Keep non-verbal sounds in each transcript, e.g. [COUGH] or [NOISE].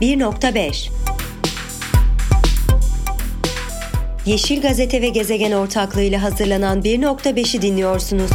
1.5 Yeşil Gazete ve Gezegen ortaklığıyla hazırlanan 1.5'i dinliyorsunuz.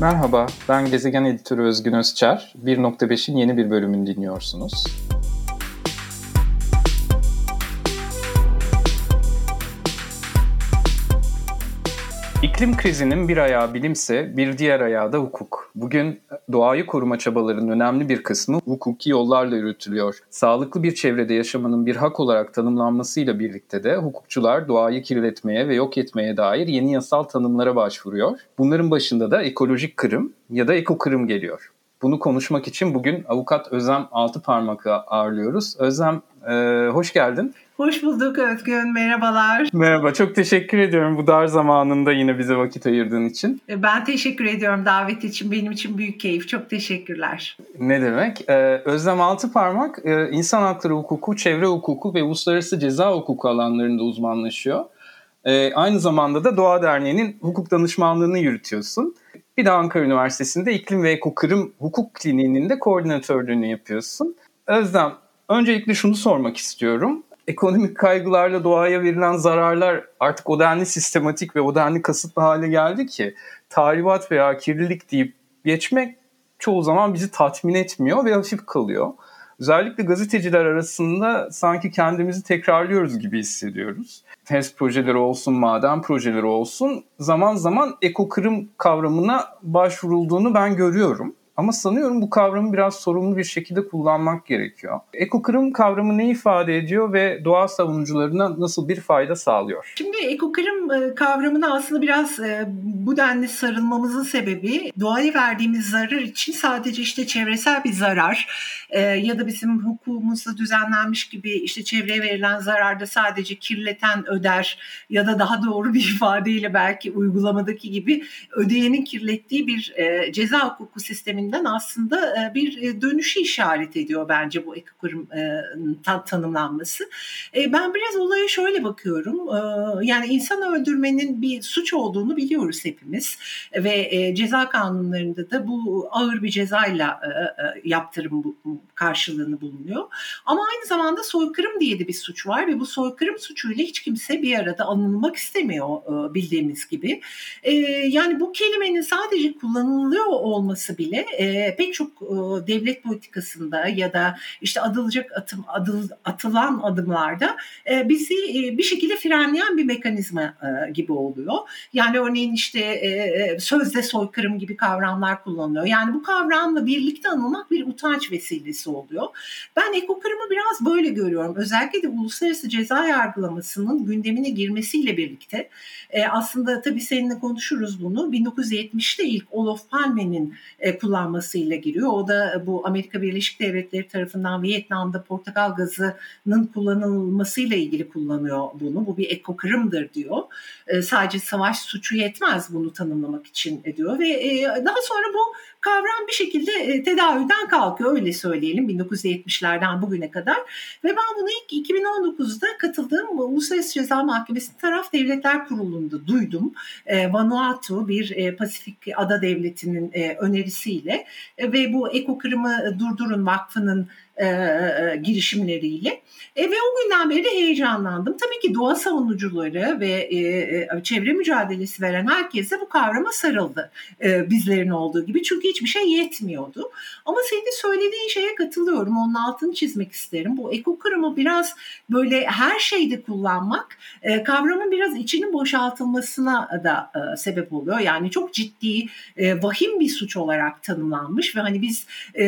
Merhaba, ben Gezegen Editörü Özgün Özçer. 1.5'in yeni bir bölümünü dinliyorsunuz. İklim krizinin bir ayağı bilimse bir diğer ayağı da hukuk. Bugün doğayı koruma çabalarının önemli bir kısmı hukuki yollarla yürütülüyor. Sağlıklı bir çevrede yaşamanın bir hak olarak tanımlanmasıyla birlikte de hukukçular doğayı kirletmeye ve yok etmeye dair yeni yasal tanımlara başvuruyor. Bunların başında da ekolojik kırım ya da ekokırım geliyor. Bunu konuşmak için bugün avukat Özlem Altıparmak'ı ağırlıyoruz. Özlem e, hoş geldin. Hoş bulduk Özgün, merhabalar. Merhaba, çok teşekkür ediyorum bu dar zamanında yine bize vakit ayırdığın için. E, ben teşekkür ediyorum davet için, benim için büyük keyif, çok teşekkürler. Ne demek? Ee, Özlem Altıparmak, e, insan hakları hukuku, çevre hukuku ve uluslararası ceza hukuku alanlarında uzmanlaşıyor. E, aynı zamanda da Doğa Derneği'nin hukuk danışmanlığını yürütüyorsun. Bir de Ankara Üniversitesi'nde İklim ve Ekokırım Hukuk Kliniği'nin de koordinatörlüğünü yapıyorsun. Özlem, öncelikle şunu sormak istiyorum ekonomik kaygılarla doğaya verilen zararlar artık o denli sistematik ve o denli kasıtlı hale geldi ki tahribat veya kirlilik deyip geçmek çoğu zaman bizi tatmin etmiyor ve hafif kalıyor. Özellikle gazeteciler arasında sanki kendimizi tekrarlıyoruz gibi hissediyoruz. HES projeleri olsun, maden projeleri olsun zaman zaman ekokırım kavramına başvurulduğunu ben görüyorum. Ama sanıyorum bu kavramı biraz sorumlu bir şekilde kullanmak gerekiyor. Ekokırım kavramı ne ifade ediyor ve doğa savunucularına nasıl bir fayda sağlıyor? Şimdi ekokırım e, kavramına aslında biraz e, bu denli sarılmamızın sebebi doğaya verdiğimiz zarar için sadece işte çevresel bir zarar e, ya da bizim hukukumuzda düzenlenmiş gibi işte çevreye verilen zararda sadece kirleten öder ya da daha doğru bir [LAUGHS] ifadeyle belki uygulamadaki gibi ödeyenin kirlettiği bir ceza hukuku sistemi üzerinden aslında e, bir e, dönüşü işaret ediyor bence bu ekokurum e, tanımlanması. Ben biraz olaya şöyle bakıyorum. Yani insan öldürmenin bir suç olduğunu biliyoruz hepimiz ve ceza kanunlarında da bu ağır bir cezayla yaptırım karşılığını bulunuyor. Ama aynı zamanda soykırım diye de bir suç var ve bu soykırım suçuyla hiç kimse bir arada anılmak istemiyor bildiğimiz gibi. Yani bu kelimenin sadece kullanılıyor olması bile e, pek çok e, devlet politikasında ya da işte adılacak atım, adıl, atılan adımlarda e, bizi e, bir şekilde frenleyen bir mekanizma e, gibi oluyor. Yani örneğin işte e, e, sözde soykırım gibi kavramlar kullanılıyor. Yani bu kavramla birlikte anılmak bir utanç vesilesi oluyor. Ben ekokırımı biraz böyle görüyorum. Özellikle de uluslararası ceza yargılamasının gündemine girmesiyle birlikte e, aslında tabii seninle konuşuruz bunu. 1970'te ilk Olof Palme'nin e, kullanmasıyla giriyor. O da bu Amerika Birleşik Devletleri tarafından Vietnam'da portakal gazının kullanılmasıyla ilgili kullanıyor bunu. Bu bir ekokırımdır diyor. E, sadece savaş suçu yetmez bunu tanımlamak için diyor ve e, daha sonra bu kavram bir şekilde e, tedaviden kalkıyor öyle söyleyelim 1970'lerden bugüne kadar ve ben bunu ilk 2019'da katıldığım Uluslararası Ceza Mahkemesi Taraf Devletler Kurulu'nda duydum. E, Vanuatu bir e, Pasifik ada devletinin e, önerisiyle e, ve bu ekokırımı durdurun vakfının e, e, girişimleriyle. E, ve o günden beri de heyecanlandım. Tabii ki doğa savunucuları ve e, e, çevre mücadelesi veren herkese bu kavrama sarıldı. E, bizlerin olduğu gibi. Çünkü hiçbir şey yetmiyordu. Ama senin söylediğin şeye katılıyorum. Onun altını çizmek isterim. Bu ekokırımı biraz böyle her şeyde kullanmak e, kavramın biraz içinin boşaltılmasına da e, sebep oluyor. Yani çok ciddi, e, vahim bir suç olarak tanımlanmış ve hani biz e,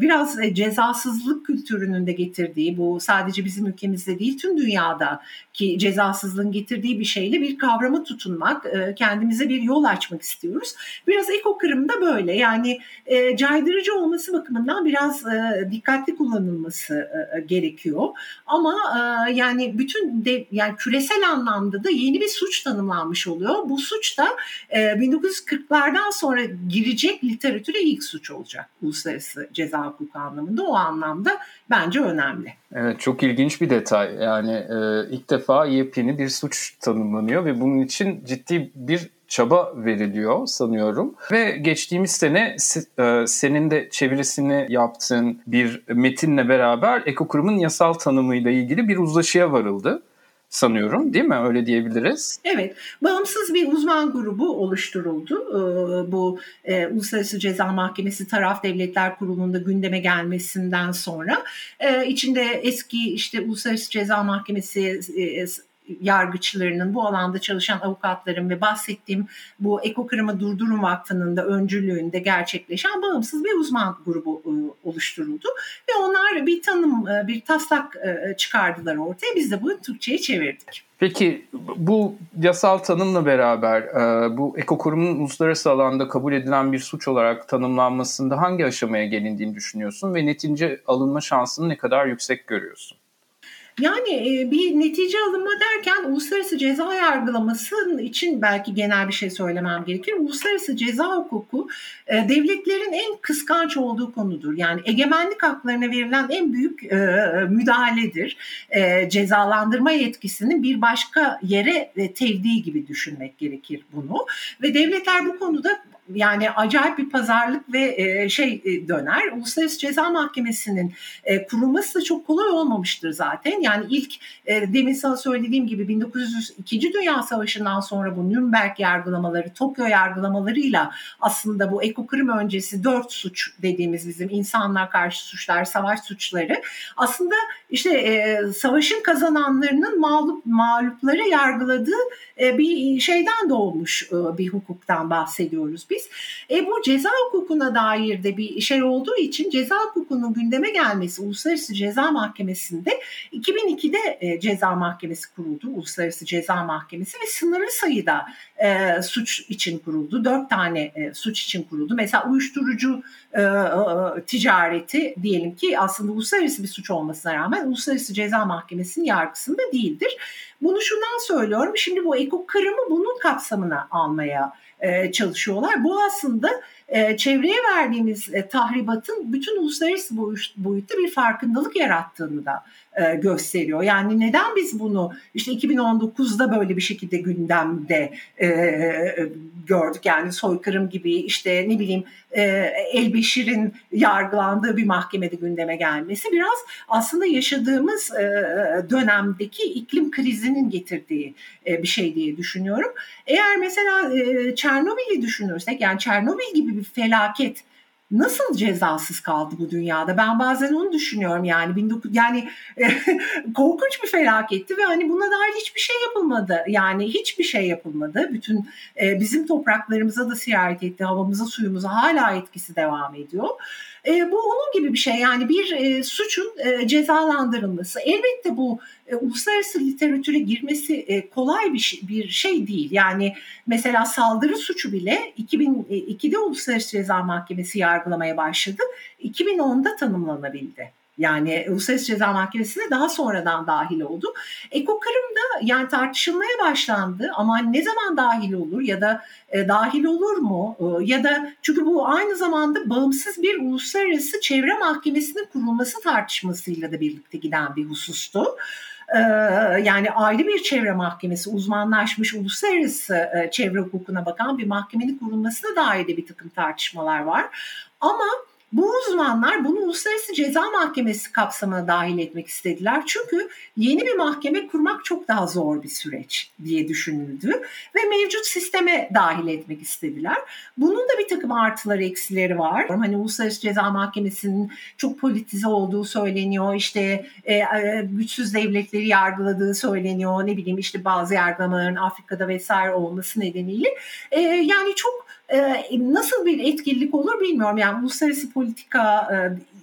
biraz e, cezasız cezasızlık kültürünün de getirdiği bu sadece bizim ülkemizde değil tüm dünyada ki cezasızlığın getirdiği bir şeyle bir kavrama tutunmak, e, kendimize bir yol açmak istiyoruz. Biraz ekokırım da böyle yani e, caydırıcı olması bakımından biraz e, dikkatli kullanılması gerekiyor. Ama yani bütün de, yani küresel anlamda da yeni bir suç tanımlanmış oluyor. Bu suç da 1940'lardan sonra girecek literatüre ilk suç olacak uluslararası ceza hukuku anlamında o anlamda anlamda bence önemli. Evet çok ilginç bir detay. Yani e, ilk defa yepyeni bir suç tanımlanıyor ve bunun için ciddi bir çaba veriliyor sanıyorum. Ve geçtiğimiz sene e, senin de çevirisini yaptığın bir metinle beraber ekokurumun yasal tanımıyla ilgili bir uzlaşıya varıldı sanıyorum değil mi? Öyle diyebiliriz. Evet. Bağımsız bir uzman grubu oluşturuldu. Ee, bu e, Uluslararası Ceza Mahkemesi Taraf Devletler Kurulu'nda gündeme gelmesinden sonra e, içinde eski işte Uluslararası Ceza Mahkemesi e, yargıçlarının, bu alanda çalışan avukatların ve bahsettiğim bu Ekokırımı Durdurun Vakfı'nın da öncülüğünde gerçekleşen bağımsız bir uzman grubu e, oluşturuldu. Ve onlar bir tanım, e, bir taslak e, çıkardılar ortaya. Biz de bunu Türkçe'ye çevirdik. Peki bu yasal tanımla beraber bu ekokurumun uluslararası alanda kabul edilen bir suç olarak tanımlanmasında hangi aşamaya gelindiğini düşünüyorsun ve netince alınma şansını ne kadar yüksek görüyorsun? Yani e, bir netice alınma derken uluslararası ceza yargılaması için belki genel bir şey söylemem gerekir. Uluslararası ceza hukuku e, devletlerin en kıskanç olduğu konudur. Yani egemenlik haklarına verilen en büyük e, müdahaledir. Cezalandırma yetkisinin bir başka yere tevdi gibi düşünmek gerekir bunu. Ve devletler bu konuda yani acayip bir pazarlık ve e, şey e, döner. Uluslararası Ceza Mahkemesi'nin e, kurulması da çok kolay olmamıştır zaten. Yani ilk e, demin sana söylediğim gibi 1902. Dünya Savaşı'ndan sonra bu Nürnberg yargılamaları, Tokyo yargılamalarıyla aslında bu ekokrim öncesi dört suç dediğimiz bizim insanlar karşı suçlar, savaş suçları aslında işte savaşın kazananlarının mağlup mağlupları yargıladığı bir şeyden doğmuş bir hukuktan bahsediyoruz biz. E, bu ceza hukukuna dair de bir şey olduğu için ceza hukukunun gündeme gelmesi Uluslararası Ceza Mahkemesi'nde 2002'de e, ceza mahkemesi kuruldu. Uluslararası Ceza Mahkemesi ve sınırlı sayıda e, suç için kuruldu. Dört tane e, suç için kuruldu. Mesela uyuşturucu ticareti diyelim ki aslında uluslararası bir suç olmasına rağmen Uluslararası Ceza Mahkemesi'nin yargısında değildir. Bunu şundan söylüyorum. Şimdi bu eko kırımı bunun kapsamına almaya e, çalışıyorlar. Bu aslında e, çevreye verdiğimiz e, tahribatın bütün uluslararası boyutta bir farkındalık yarattığını da e, gösteriyor. Yani neden biz bunu işte 2019'da böyle bir şekilde gündemde e, gördük yani soykırım gibi işte ne bileyim e, Elbeşir'in yargılandığı bir mahkemede gündeme gelmesi biraz aslında yaşadığımız e, dönemdeki iklim krizinin getirdiği e, bir şey diye düşünüyorum. Eğer mesela e, Çernobil'i düşünürsek yani Çernobil gibi bir felaket nasıl cezasız kaldı bu dünyada? Ben bazen onu düşünüyorum yani 19 yani [LAUGHS] korkunç bir felaketti ve hani buna dair hiçbir şey yapılmadı. Yani hiçbir şey yapılmadı. Bütün e, bizim topraklarımıza da sirayet etti. Havamıza, suyumuza hala etkisi devam ediyor. E, bu onun gibi bir şey yani bir e, suçun e, cezalandırılması. Elbette bu e, uluslararası literatüre girmesi e, kolay bir şey, bir şey değil. Yani mesela saldırı suçu bile 2002'de Uluslararası Ceza Mahkemesi yargılamaya başladı. 2010'da tanımlanabildi. Yani Uluslararası Ceza Mahkemesi'ne daha sonradan dahil oldu. Ekokırım da yani tartışılmaya başlandı ama ne zaman dahil olur ya da e, dahil olur mu? E, ya da çünkü bu aynı zamanda bağımsız bir uluslararası çevre mahkemesinin kurulması tartışmasıyla da birlikte giden bir husustu e, yani ayrı bir çevre mahkemesi, uzmanlaşmış uluslararası e, çevre hukukuna bakan bir mahkemenin kurulmasına dair de bir takım tartışmalar var. Ama bu uzmanlar bunu Uluslararası Ceza Mahkemesi kapsamına dahil etmek istediler. Çünkü yeni bir mahkeme kurmak çok daha zor bir süreç diye düşünüldü ve mevcut sisteme dahil etmek istediler. Bunun da bir takım artıları eksileri var. Hani Uluslararası Ceza Mahkemesi'nin çok politize olduğu söyleniyor. İşte e, e, güçsüz devletleri yargıladığı söyleniyor. Ne bileyim işte bazı yargılamaların Afrika'da vesaire olması nedeniyle. E, yani çok e, nasıl bir etkinlik olur bilmiyorum. Yani uluslararası politika e,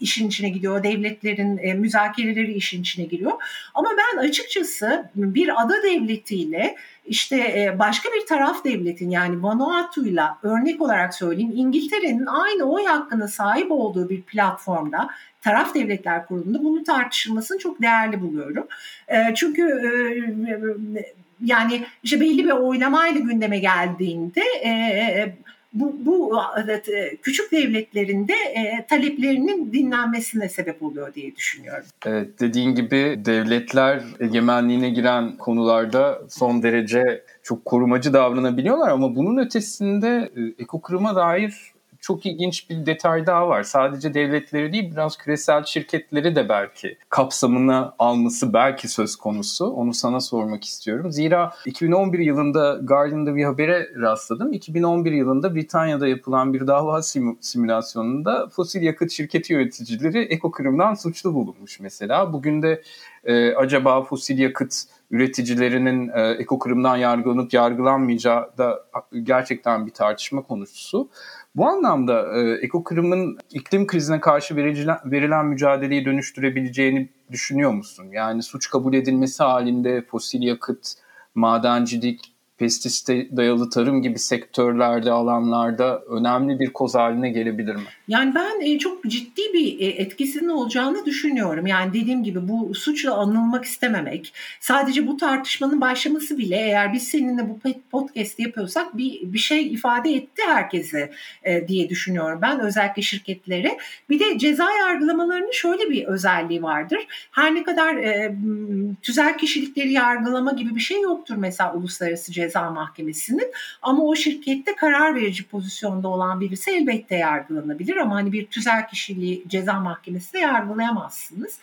işin içine gidiyor, devletlerin e, müzakereleri işin içine giriyor. Ama ben açıkçası bir ada devletiyle işte e, başka bir taraf devletin yani Vanuatu'yla örnek olarak söyleyeyim İngiltere'nin aynı oy hakkına sahip olduğu bir platformda taraf devletler kurulunda bunu tartışılmasını çok değerli buluyorum. Çünkü yani işte belli bir oylamayla gündeme geldiğinde bu, bu e, küçük devletlerinde e, taleplerinin dinlenmesine sebep oluyor diye düşünüyorum. Evet, dediğin gibi devletler egemenliğine giren konularda son derece çok korumacı davranabiliyorlar ama bunun ötesinde e, ekokırıma dair çok ilginç bir detay daha var. Sadece devletleri değil biraz küresel şirketleri de belki kapsamına alması belki söz konusu. Onu sana sormak istiyorum. Zira 2011 yılında Guardian'da bir habere rastladım. 2011 yılında Britanya'da yapılan bir dava simülasyonunda fosil yakıt şirketi yöneticileri ekokırımdan suçlu bulunmuş mesela. Bugün de e, acaba fosil yakıt üreticilerinin e, ekokırımdan yargılanıp yargılanmayacağı da gerçekten bir tartışma konusu. Bu anlamda e, ekokırımın iklim krizine karşı verilen, verilen mücadeleyi dönüştürebileceğini düşünüyor musun? Yani suç kabul edilmesi halinde fosil yakıt, madencilik, pestisite dayalı tarım gibi sektörlerde, alanlarda önemli bir koz haline gelebilir mi? Yani ben e, çok ciddi bir e, etkisinin olacağını düşünüyorum. Yani dediğim gibi bu suçla anılmak istememek, sadece bu tartışmanın başlaması bile eğer biz seninle bu podcast yapıyorsak bir, bir şey ifade etti herkese e, diye düşünüyorum ben özellikle şirketlere. Bir de ceza yargılamalarının şöyle bir özelliği vardır. Her ne kadar tüzel kişilikleri yargılama gibi bir şey yoktur mesela uluslararası ceza mahkemesinin ama o şirkette karar verici pozisyonda olan birisi elbette yargılanabilir ama hani bir tüzel kişiliği ceza mahkemesinde yargılayamazsınız.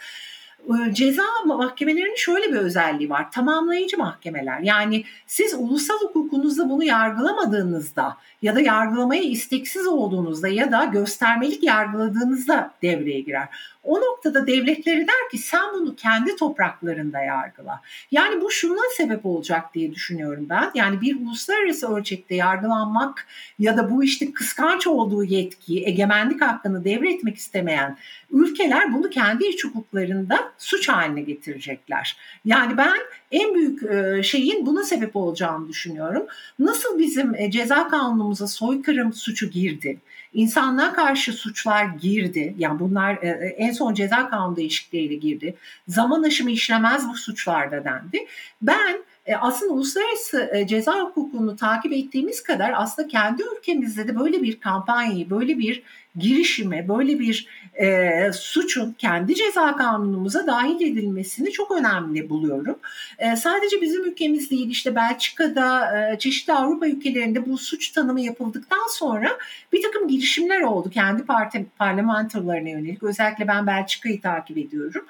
Ee, ceza mahkemelerinin şöyle bir özelliği var. Tamamlayıcı mahkemeler. Yani siz ulusal hukukunuzda bunu yargılamadığınızda ya da yargılamaya isteksiz olduğunuzda ya da göstermelik yargıladığınızda devreye girer. O noktada devletleri der ki sen bunu kendi topraklarında yargıla. Yani bu şuna sebep olacak diye düşünüyorum ben. Yani bir uluslararası ölçekte yargılanmak ya da bu işte kıskanç olduğu yetkiyi, egemenlik hakkını devretmek istemeyen ülkeler bunu kendi iç hukuklarında suç haline getirecekler. Yani ben en büyük e, şeyin buna sebep olacağını düşünüyorum. Nasıl bizim e, ceza kanunumuza soykırım suçu girdi? İnsanlığa karşı suçlar girdi. Yani bunlar e, en son ceza kanunu değişikliğiyle girdi. Zaman aşımı işlemez bu suçlarda dendi. Ben aslında uluslararası ceza hukukunu takip ettiğimiz kadar aslında kendi ülkemizde de böyle bir kampanyayı, böyle bir girişime, böyle bir e, suçun kendi ceza kanunumuza dahil edilmesini çok önemli buluyorum. E, sadece bizim ülkemiz değil işte Belçika'da e, çeşitli Avrupa ülkelerinde bu suç tanımı yapıldıktan sonra bir takım girişimler oldu kendi parti parlamentolarına yönelik. Özellikle ben Belçika'yı takip ediyorum.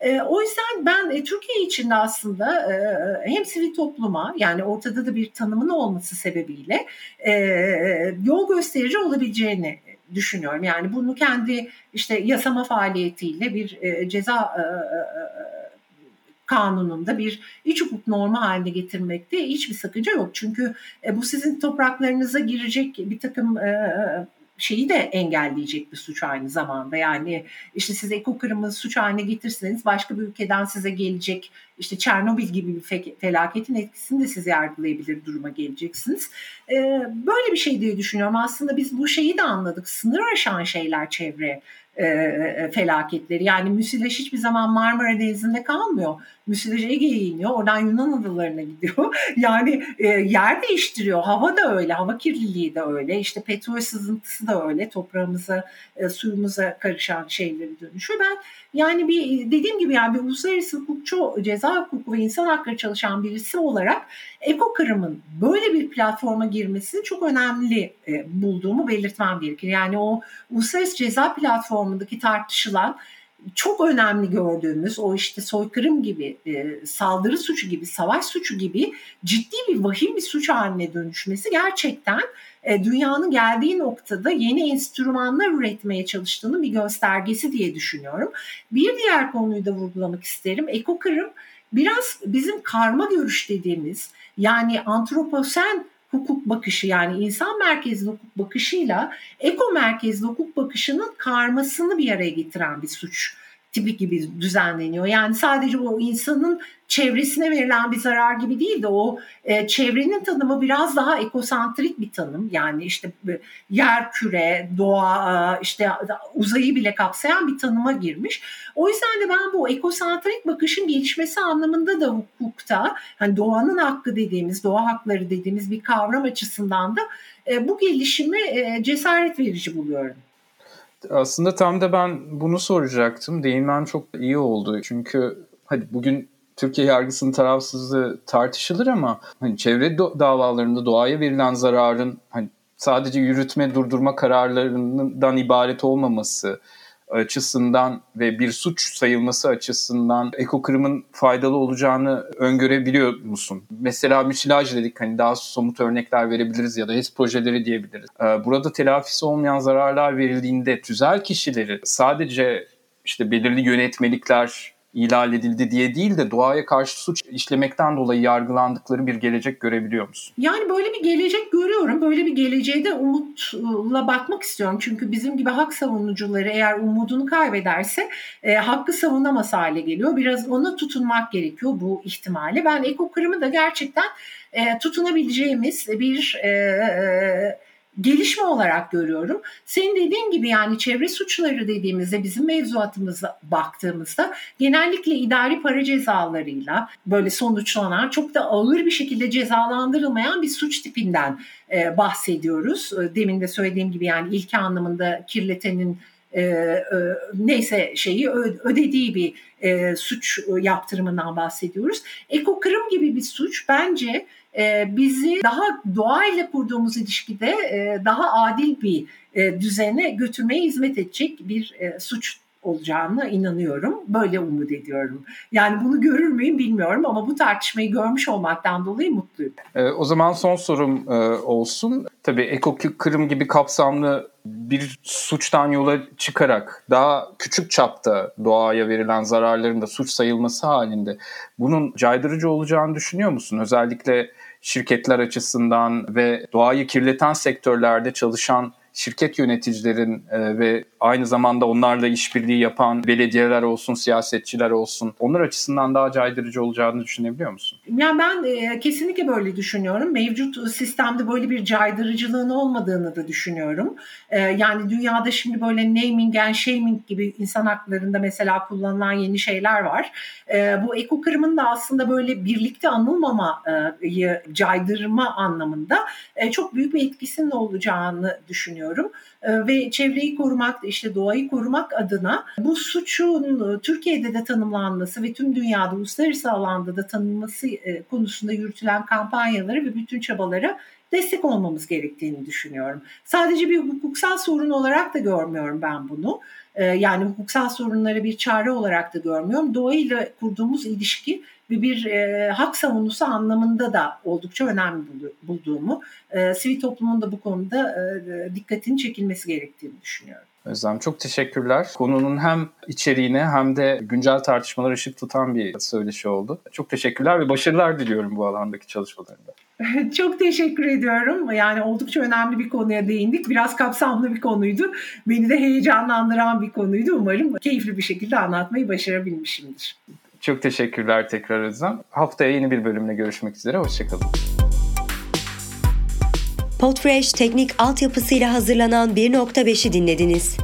E, o yüzden ben e, Türkiye içinde aslında e, hem sivil topluma yani ortada da bir tanımın olması sebebiyle e, yol gösterici olabileceğini düşünüyorum. Yani bunu kendi işte yasama faaliyetiyle bir e, ceza e, e, kanununda bir iç hukuk normu haline getirmekte hiçbir sakınca yok. Çünkü bu sizin topraklarınıza girecek bir takım şeyi de engelleyecek bir suç aynı zamanda. Yani işte siz ekokırımı suç haline getirseniz başka bir ülkeden size gelecek işte Çernobil gibi bir felaketin etkisini de siz yargılayabilir duruma geleceksiniz. Ee, böyle bir şey diye düşünüyorum. Aslında biz bu şeyi de anladık. Sınır aşan şeyler çevre e, e, felaketleri. Yani müsilaj hiçbir zaman Marmara Denizi'nde kalmıyor. Müsilaj Ege'ye iniyor. Oradan Yunan adalarına gidiyor. [LAUGHS] yani e, yer değiştiriyor. Hava da öyle. Hava kirliliği de öyle. İşte petrol sızıntısı da öyle. Toprağımıza, e, suyumuza karışan şeyleri dönüşüyor. Ben yani bir dediğim gibi yani bir uluslararası hukukçu, ceza hukuku ve insan hakları çalışan birisi olarak Eko Kırım'ın böyle bir platforma girmesini çok önemli e, bulduğumu belirtmem gerekir. Yani o uluslararası ceza platformundaki tartışılan çok önemli gördüğümüz o işte soykırım gibi, e, saldırı suçu gibi, savaş suçu gibi ciddi bir vahim bir suç haline dönüşmesi gerçekten e, dünyanın geldiği noktada yeni enstrümanlar üretmeye çalıştığının bir göstergesi diye düşünüyorum. Bir diğer konuyu da vurgulamak isterim. Ekokırım biraz bizim karma görüş dediğimiz yani antroposen hukuk bakışı yani insan merkezli hukuk bakışıyla eko merkezli hukuk bakışının karmasını bir araya getiren bir suç tipi gibi düzenleniyor. Yani sadece o insanın çevresine verilen bir zarar gibi değil de o e, çevrenin tanımı biraz daha ekosantrik bir tanım. Yani işte yer küre, doğa, e, işte uzayı bile kapsayan bir tanıma girmiş. O yüzden de ben bu ekosantrik bakışın gelişmesi anlamında da hukukta hani doğanın hakkı dediğimiz, doğa hakları dediğimiz bir kavram açısından da e, bu gelişimi e, cesaret verici buluyorum. Aslında tam da ben bunu soracaktım. Değinmen çok iyi oldu. Çünkü hadi bugün Türkiye yargısının tarafsızlığı tartışılır ama hani çevre davalarında doğaya verilen zararın hani sadece yürütme durdurma kararlarından ibaret olmaması açısından ve bir suç sayılması açısından ekokırımın faydalı olacağını öngörebiliyor musun? Mesela müsilaj dedik hani daha somut örnekler verebiliriz ya da HES projeleri diyebiliriz. Ee, burada telafisi olmayan zararlar verildiğinde tüzel kişileri sadece işte belirli yönetmelikler ihlal edildi diye değil de doğaya karşı suç işlemekten dolayı yargılandıkları bir gelecek görebiliyor musun? Yani böyle bir gelecek görüyorum. Böyle bir geleceğe de umutla bakmak istiyorum. Çünkü bizim gibi hak savunucuları eğer umudunu kaybederse e, hakkı savunamaz hale geliyor. Biraz ona tutunmak gerekiyor bu ihtimali. Ben ekokırımı da gerçekten e, tutunabileceğimiz bir e, e, gelişme olarak görüyorum. Senin dediğin gibi yani çevre suçları dediğimizde bizim mevzuatımıza baktığımızda genellikle idari para cezalarıyla böyle sonuçlanan çok da ağır bir şekilde cezalandırılmayan bir suç tipinden e, bahsediyoruz. E, demin de söylediğim gibi yani ilk anlamında kirletenin e, e, neyse şeyi ödediği bir e, suç yaptırımından bahsediyoruz. Ekokırım gibi bir suç bence e, bizi daha doğayla kurduğumuz ilişkide e, daha adil bir e, düzene götürmeye hizmet edecek bir e, suç olacağını inanıyorum. Böyle umut ediyorum. Yani bunu görür müyüm bilmiyorum ama bu tartışmayı görmüş olmaktan dolayı mutluyum. E, o zaman son sorum e, olsun. Tabii eko kırım gibi kapsamlı bir suçtan yola çıkarak daha küçük çapta doğaya verilen zararların da suç sayılması halinde bunun caydırıcı olacağını düşünüyor musun? Özellikle şirketler açısından ve doğayı kirleten sektörlerde çalışan şirket yöneticilerin e, ve aynı zamanda onlarla işbirliği yapan belediyeler olsun, siyasetçiler olsun onlar açısından daha caydırıcı olacağını düşünebiliyor musun? Yani ben e, kesinlikle böyle düşünüyorum. Mevcut sistemde böyle bir caydırıcılığın olmadığını da düşünüyorum. E, yani dünyada şimdi böyle naming and shaming gibi insan haklarında mesela kullanılan yeni şeyler var. Bu eko kırımın da aslında böyle birlikte anılmamayı caydırma anlamında çok büyük bir etkisinin olacağını düşünüyorum. E, ve çevreyi korumak, işte doğayı korumak adına bu suçun Türkiye'de de tanımlanması ve tüm dünyada uluslararası alanda da tanınması e, konusunda yürütülen kampanyaları ve bütün çabalara destek olmamız gerektiğini düşünüyorum. Sadece bir hukuksal sorun olarak da görmüyorum ben bunu. E, yani hukuksal sorunları bir çare olarak da görmüyorum. Doğayla kurduğumuz ilişki ve bir e, hak savunusu anlamında da oldukça önemli bulduğumu, e, sivil toplumun da bu konuda e, dikkatini çekilmesi gerektiğini düşünüyorum. Özlem çok teşekkürler. Konunun hem içeriğine hem de güncel tartışmalar ışık tutan bir söyleşi oldu. Çok teşekkürler ve başarılar diliyorum bu alandaki çalışmalarında. [LAUGHS] Çok teşekkür ediyorum. Yani oldukça önemli bir konuya değindik. Biraz kapsamlı bir konuydu. Beni de heyecanlandıran bir konuydu. Umarım keyifli bir şekilde anlatmayı başarabilmişimdir. Çok teşekkürler tekrar Özlem. Haftaya yeni bir bölümle görüşmek üzere. Hoşçakalın. Podfresh teknik altyapısıyla hazırlanan 1.5'i dinlediniz.